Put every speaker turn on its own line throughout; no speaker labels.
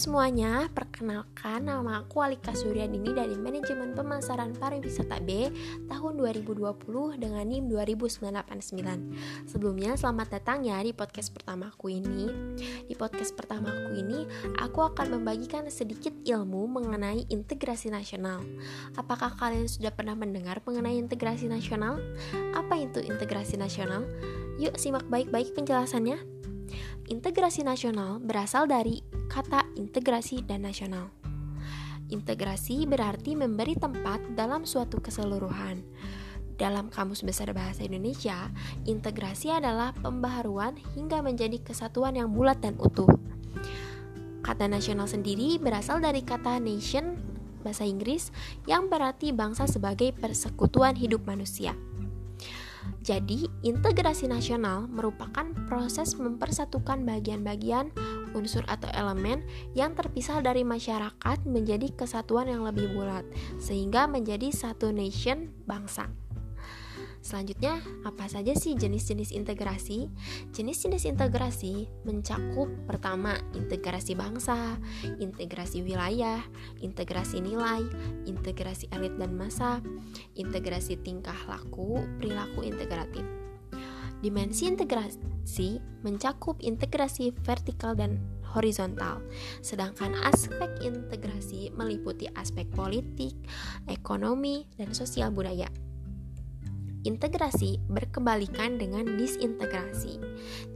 semuanya, perkenalkan nama aku Alika Suryadini dari Manajemen Pemasaran Pariwisata B tahun 2020 dengan NIM 2989. Sebelumnya, selamat datang ya di podcast pertamaku ini. Di podcast pertamaku ini, aku akan membagikan sedikit ilmu mengenai integrasi nasional. Apakah kalian sudah pernah mendengar mengenai integrasi nasional? Apa itu integrasi nasional? Yuk simak baik-baik penjelasannya. Integrasi nasional berasal dari kata integrasi dan nasional. Integrasi berarti memberi tempat dalam suatu keseluruhan. Dalam Kamus Besar Bahasa Indonesia, integrasi adalah pembaharuan hingga menjadi kesatuan yang bulat dan utuh. Kata nasional sendiri berasal dari kata nation bahasa Inggris yang berarti bangsa sebagai persekutuan hidup manusia. Jadi, integrasi nasional merupakan proses mempersatukan bagian-bagian, unsur atau elemen yang terpisah dari masyarakat menjadi kesatuan yang lebih bulat, sehingga menjadi satu nation bangsa. Selanjutnya, apa saja sih jenis-jenis integrasi? Jenis-jenis integrasi mencakup pertama integrasi bangsa, integrasi wilayah, integrasi nilai, integrasi elit dan massa, integrasi tingkah laku, perilaku integratif. Dimensi integrasi mencakup integrasi vertikal dan horizontal, sedangkan aspek integrasi meliputi aspek politik, ekonomi, dan sosial budaya. Integrasi berkebalikan dengan disintegrasi.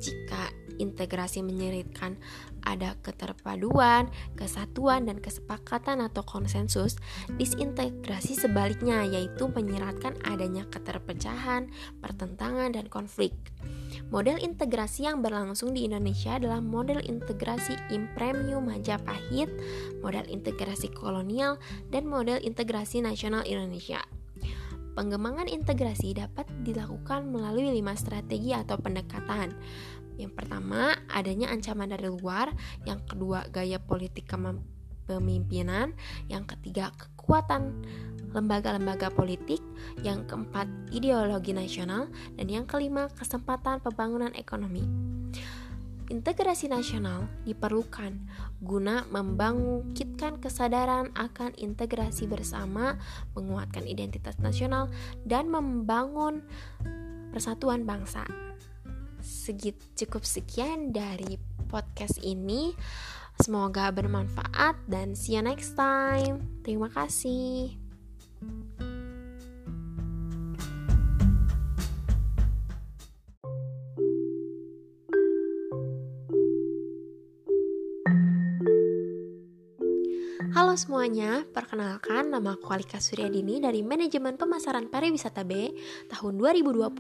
Jika integrasi menyeritkan ada keterpaduan, kesatuan, dan kesepakatan atau konsensus, disintegrasi sebaliknya yaitu menyeratkan adanya keterpecahan, pertentangan, dan konflik. Model integrasi yang berlangsung di Indonesia adalah model integrasi Impremium Majapahit, model integrasi kolonial, dan model integrasi nasional Indonesia. Pengembangan integrasi dapat dilakukan melalui lima strategi atau pendekatan. Yang pertama, adanya ancaman dari luar. Yang kedua, gaya politik kepemimpinan. Yang ketiga, kekuatan lembaga-lembaga politik. Yang keempat, ideologi nasional. Dan yang kelima, kesempatan pembangunan ekonomi. Integrasi nasional diperlukan guna membangkitkan kesadaran akan integrasi bersama, menguatkan identitas nasional, dan membangun persatuan bangsa. Segit cukup sekian dari podcast ini. Semoga bermanfaat dan see you next time. Terima kasih. Halo semuanya, perkenalkan nama aku Alika Suryadini dari Manajemen Pemasaran Pariwisata B tahun 2020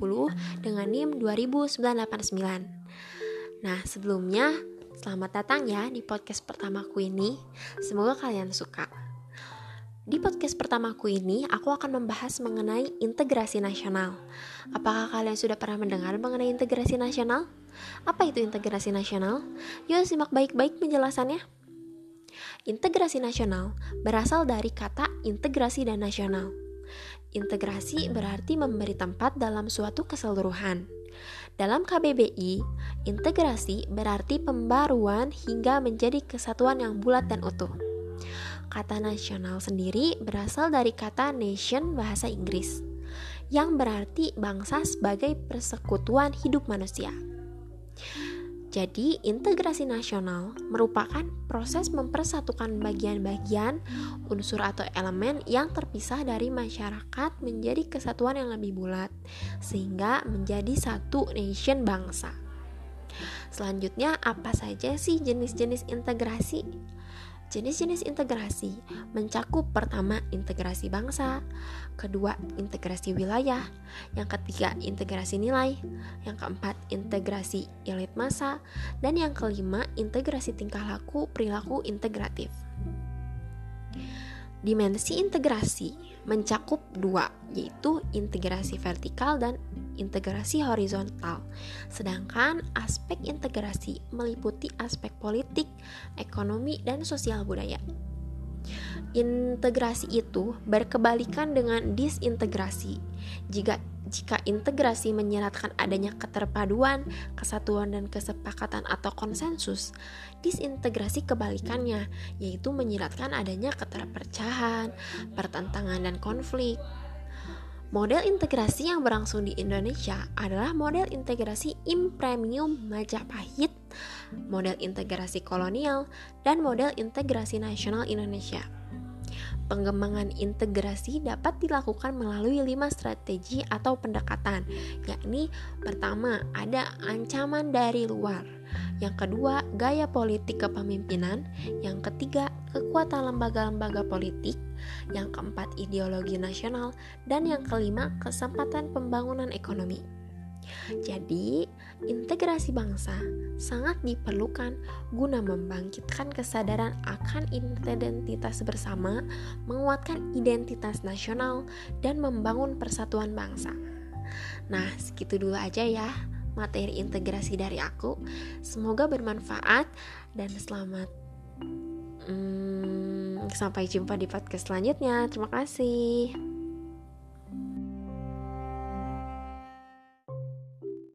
dengan NIM 20989. Nah, sebelumnya selamat datang ya di podcast pertamaku ini. Semoga kalian suka. Di podcast pertamaku ini, aku akan membahas mengenai integrasi nasional. Apakah kalian sudah pernah mendengar mengenai integrasi nasional? Apa itu integrasi nasional? Yuk simak baik-baik penjelasannya. Integrasi nasional berasal dari kata integrasi dan nasional. Integrasi berarti memberi tempat dalam suatu keseluruhan. Dalam KBBI, integrasi berarti pembaruan hingga menjadi kesatuan yang bulat dan utuh. Kata nasional sendiri berasal dari kata nation bahasa Inggris, yang berarti bangsa sebagai persekutuan hidup manusia. Jadi, integrasi nasional merupakan proses mempersatukan bagian-bagian unsur atau elemen yang terpisah dari masyarakat menjadi kesatuan yang lebih bulat, sehingga menjadi satu nation bangsa. Selanjutnya, apa saja sih jenis-jenis integrasi? Jenis-jenis integrasi mencakup pertama integrasi bangsa, kedua integrasi wilayah, yang ketiga integrasi nilai, yang keempat integrasi elit massa, dan yang kelima integrasi tingkah laku perilaku integratif. Dimensi integrasi mencakup dua, yaitu integrasi vertikal dan integrasi horizontal. Sedangkan aspek integrasi meliputi aspek politik, ekonomi, dan sosial budaya. Integrasi itu berkebalikan dengan disintegrasi. Jika jika integrasi menyeratkan adanya keterpaduan, kesatuan, dan kesepakatan atau konsensus, disintegrasi kebalikannya, yaitu menyeratkan adanya keterpercahan, pertentangan, dan konflik. Model integrasi yang berlangsung di Indonesia adalah model integrasi impremium Majapahit, model integrasi kolonial, dan model integrasi nasional Indonesia. Pengembangan integrasi dapat dilakukan melalui lima strategi atau pendekatan, yakni pertama ada ancaman dari luar, yang kedua gaya politik kepemimpinan, yang ketiga kekuatan lembaga-lembaga politik, yang keempat ideologi nasional, dan yang kelima kesempatan pembangunan ekonomi. Jadi, integrasi bangsa sangat diperlukan guna membangkitkan kesadaran akan identitas bersama, menguatkan identitas nasional, dan membangun persatuan bangsa. Nah, segitu dulu aja ya materi integrasi dari aku. Semoga bermanfaat dan selamat. Hmm, sampai jumpa di podcast selanjutnya. Terima kasih.